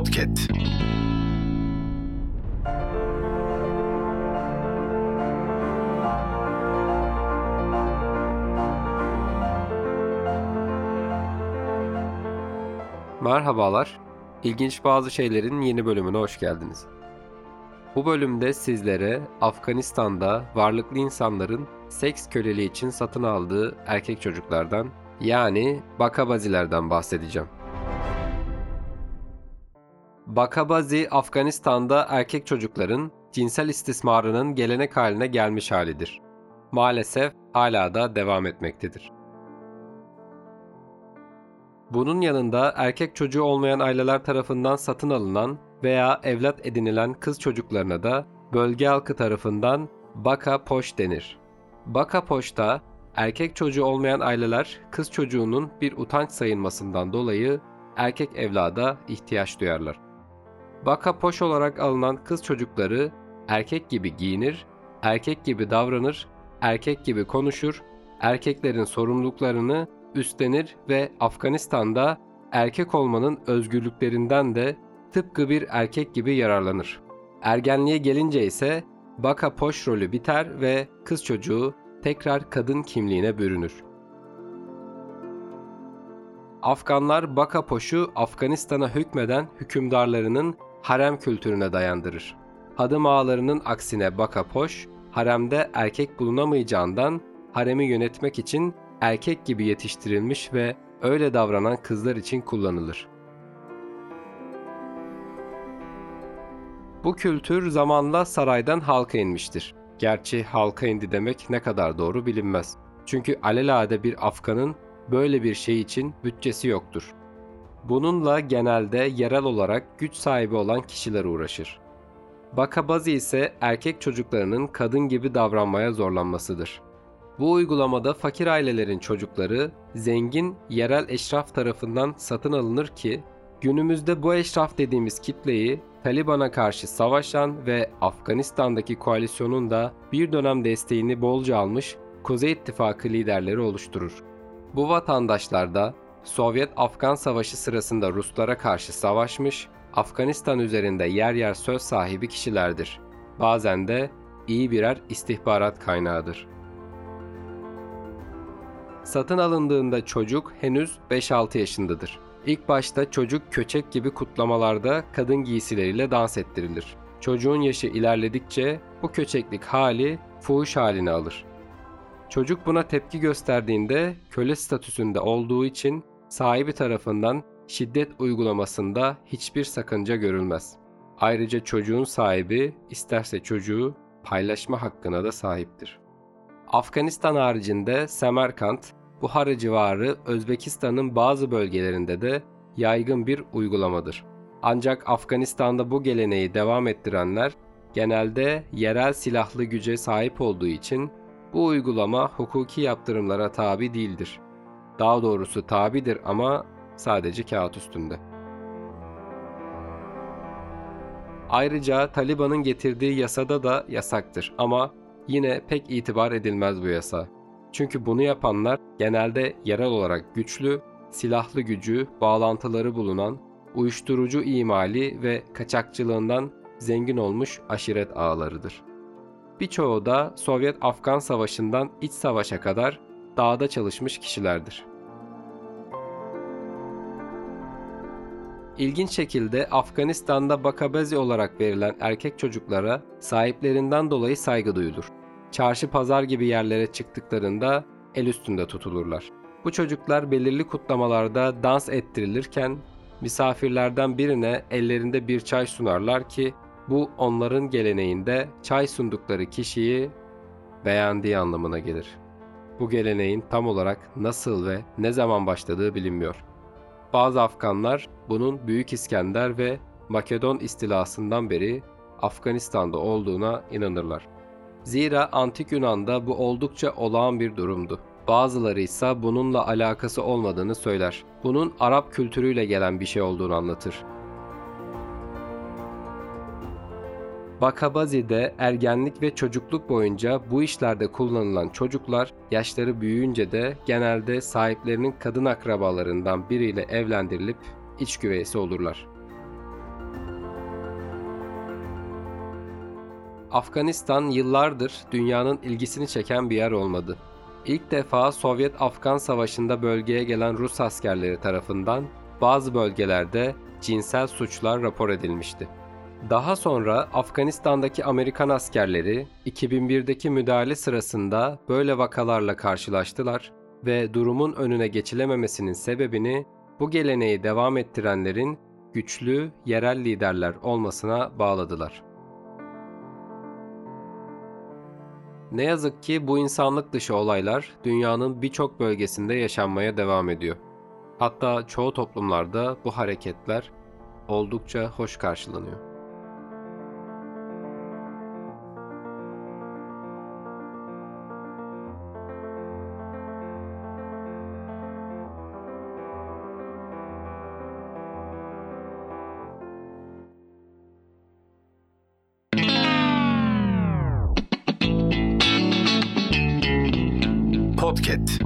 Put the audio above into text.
Podcast. Merhabalar. İlginç bazı şeylerin yeni bölümüne hoş geldiniz. Bu bölümde sizlere Afganistan'da varlıklı insanların seks köleliği için satın aldığı erkek çocuklardan yani bakabazilerden bahsedeceğim. Bakabazi Afganistan'da erkek çocukların cinsel istismarının gelenek haline gelmiş halidir. Maalesef hala da devam etmektedir. Bunun yanında erkek çocuğu olmayan aileler tarafından satın alınan veya evlat edinilen kız çocuklarına da bölge halkı tarafından baka poş denir. Baka poşta erkek çocuğu olmayan aileler kız çocuğunun bir utanç sayılmasından dolayı erkek evlada ihtiyaç duyarlar. Baka poş olarak alınan kız çocukları erkek gibi giyinir, erkek gibi davranır, erkek gibi konuşur, erkeklerin sorumluluklarını üstlenir ve Afganistan'da erkek olmanın özgürlüklerinden de tıpkı bir erkek gibi yararlanır. Ergenliğe gelince ise baka poş rolü biter ve kız çocuğu tekrar kadın kimliğine bürünür. Afganlar baka poşu Afganistan'a hükmeden hükümdarlarının harem kültürüne dayandırır. Hadım ağalarının aksine baka poş, haremde erkek bulunamayacağından haremi yönetmek için erkek gibi yetiştirilmiş ve öyle davranan kızlar için kullanılır. Bu kültür zamanla saraydan halka inmiştir. Gerçi halka indi demek ne kadar doğru bilinmez. Çünkü alelade bir Afgan'ın böyle bir şey için bütçesi yoktur. Bununla genelde yerel olarak güç sahibi olan kişiler uğraşır. Bakabazi ise erkek çocuklarının kadın gibi davranmaya zorlanmasıdır. Bu uygulamada fakir ailelerin çocukları zengin yerel eşraf tarafından satın alınır ki günümüzde bu eşraf dediğimiz kitleyi Taliban'a karşı savaşan ve Afganistan'daki koalisyonun da bir dönem desteğini bolca almış Kuzey İttifakı liderleri oluşturur. Bu vatandaşlar da Sovyet-Afgan Savaşı sırasında Ruslara karşı savaşmış, Afganistan üzerinde yer yer söz sahibi kişilerdir. Bazen de iyi birer istihbarat kaynağıdır. Satın alındığında çocuk henüz 5-6 yaşındadır. İlk başta çocuk köçek gibi kutlamalarda kadın giysileriyle dans ettirilir. Çocuğun yaşı ilerledikçe bu köçeklik hali fuhuş halini alır. Çocuk buna tepki gösterdiğinde köle statüsünde olduğu için sahibi tarafından şiddet uygulamasında hiçbir sakınca görülmez. Ayrıca çocuğun sahibi isterse çocuğu paylaşma hakkına da sahiptir. Afganistan haricinde Semerkant, Buhara civarı Özbekistan'ın bazı bölgelerinde de yaygın bir uygulamadır. Ancak Afganistan'da bu geleneği devam ettirenler genelde yerel silahlı güce sahip olduğu için bu uygulama hukuki yaptırımlara tabi değildir. Daha doğrusu tabidir ama sadece kağıt üstünde. Ayrıca Taliban'ın getirdiği yasada da yasaktır ama yine pek itibar edilmez bu yasa. Çünkü bunu yapanlar genelde yerel olarak güçlü, silahlı gücü, bağlantıları bulunan, uyuşturucu imali ve kaçakçılığından zengin olmuş aşiret ağlarıdır. Birçoğu da Sovyet-Afgan Savaşı'ndan iç savaşa kadar dağda çalışmış kişilerdir. İlginç şekilde Afganistan'da bakabezi olarak verilen erkek çocuklara sahiplerinden dolayı saygı duyulur çarşı pazar gibi yerlere çıktıklarında el üstünde tutulurlar. Bu çocuklar belirli kutlamalarda dans ettirilirken misafirlerden birine ellerinde bir çay sunarlar ki bu onların geleneğinde çay sundukları kişiyi beğendiği anlamına gelir. Bu geleneğin tam olarak nasıl ve ne zaman başladığı bilinmiyor. Bazı Afganlar bunun Büyük İskender ve Makedon istilasından beri Afganistan'da olduğuna inanırlar. Zira antik Yunan'da bu oldukça olağan bir durumdu. Bazıları ise bununla alakası olmadığını söyler. Bunun Arap kültürüyle gelen bir şey olduğunu anlatır. Bakabazi'de ergenlik ve çocukluk boyunca bu işlerde kullanılan çocuklar yaşları büyüyünce de genelde sahiplerinin kadın akrabalarından biriyle evlendirilip iç güveysi olurlar. Afganistan yıllardır dünyanın ilgisini çeken bir yer olmadı. İlk defa Sovyet-Afgan Savaşı'nda bölgeye gelen Rus askerleri tarafından bazı bölgelerde cinsel suçlar rapor edilmişti. Daha sonra Afganistan'daki Amerikan askerleri 2001'deki müdahale sırasında böyle vakalarla karşılaştılar ve durumun önüne geçilememesinin sebebini bu geleneği devam ettirenlerin güçlü yerel liderler olmasına bağladılar. Ne yazık ki bu insanlık dışı olaylar dünyanın birçok bölgesinde yaşanmaya devam ediyor. Hatta çoğu toplumlarda bu hareketler oldukça hoş karşılanıyor. Podcast.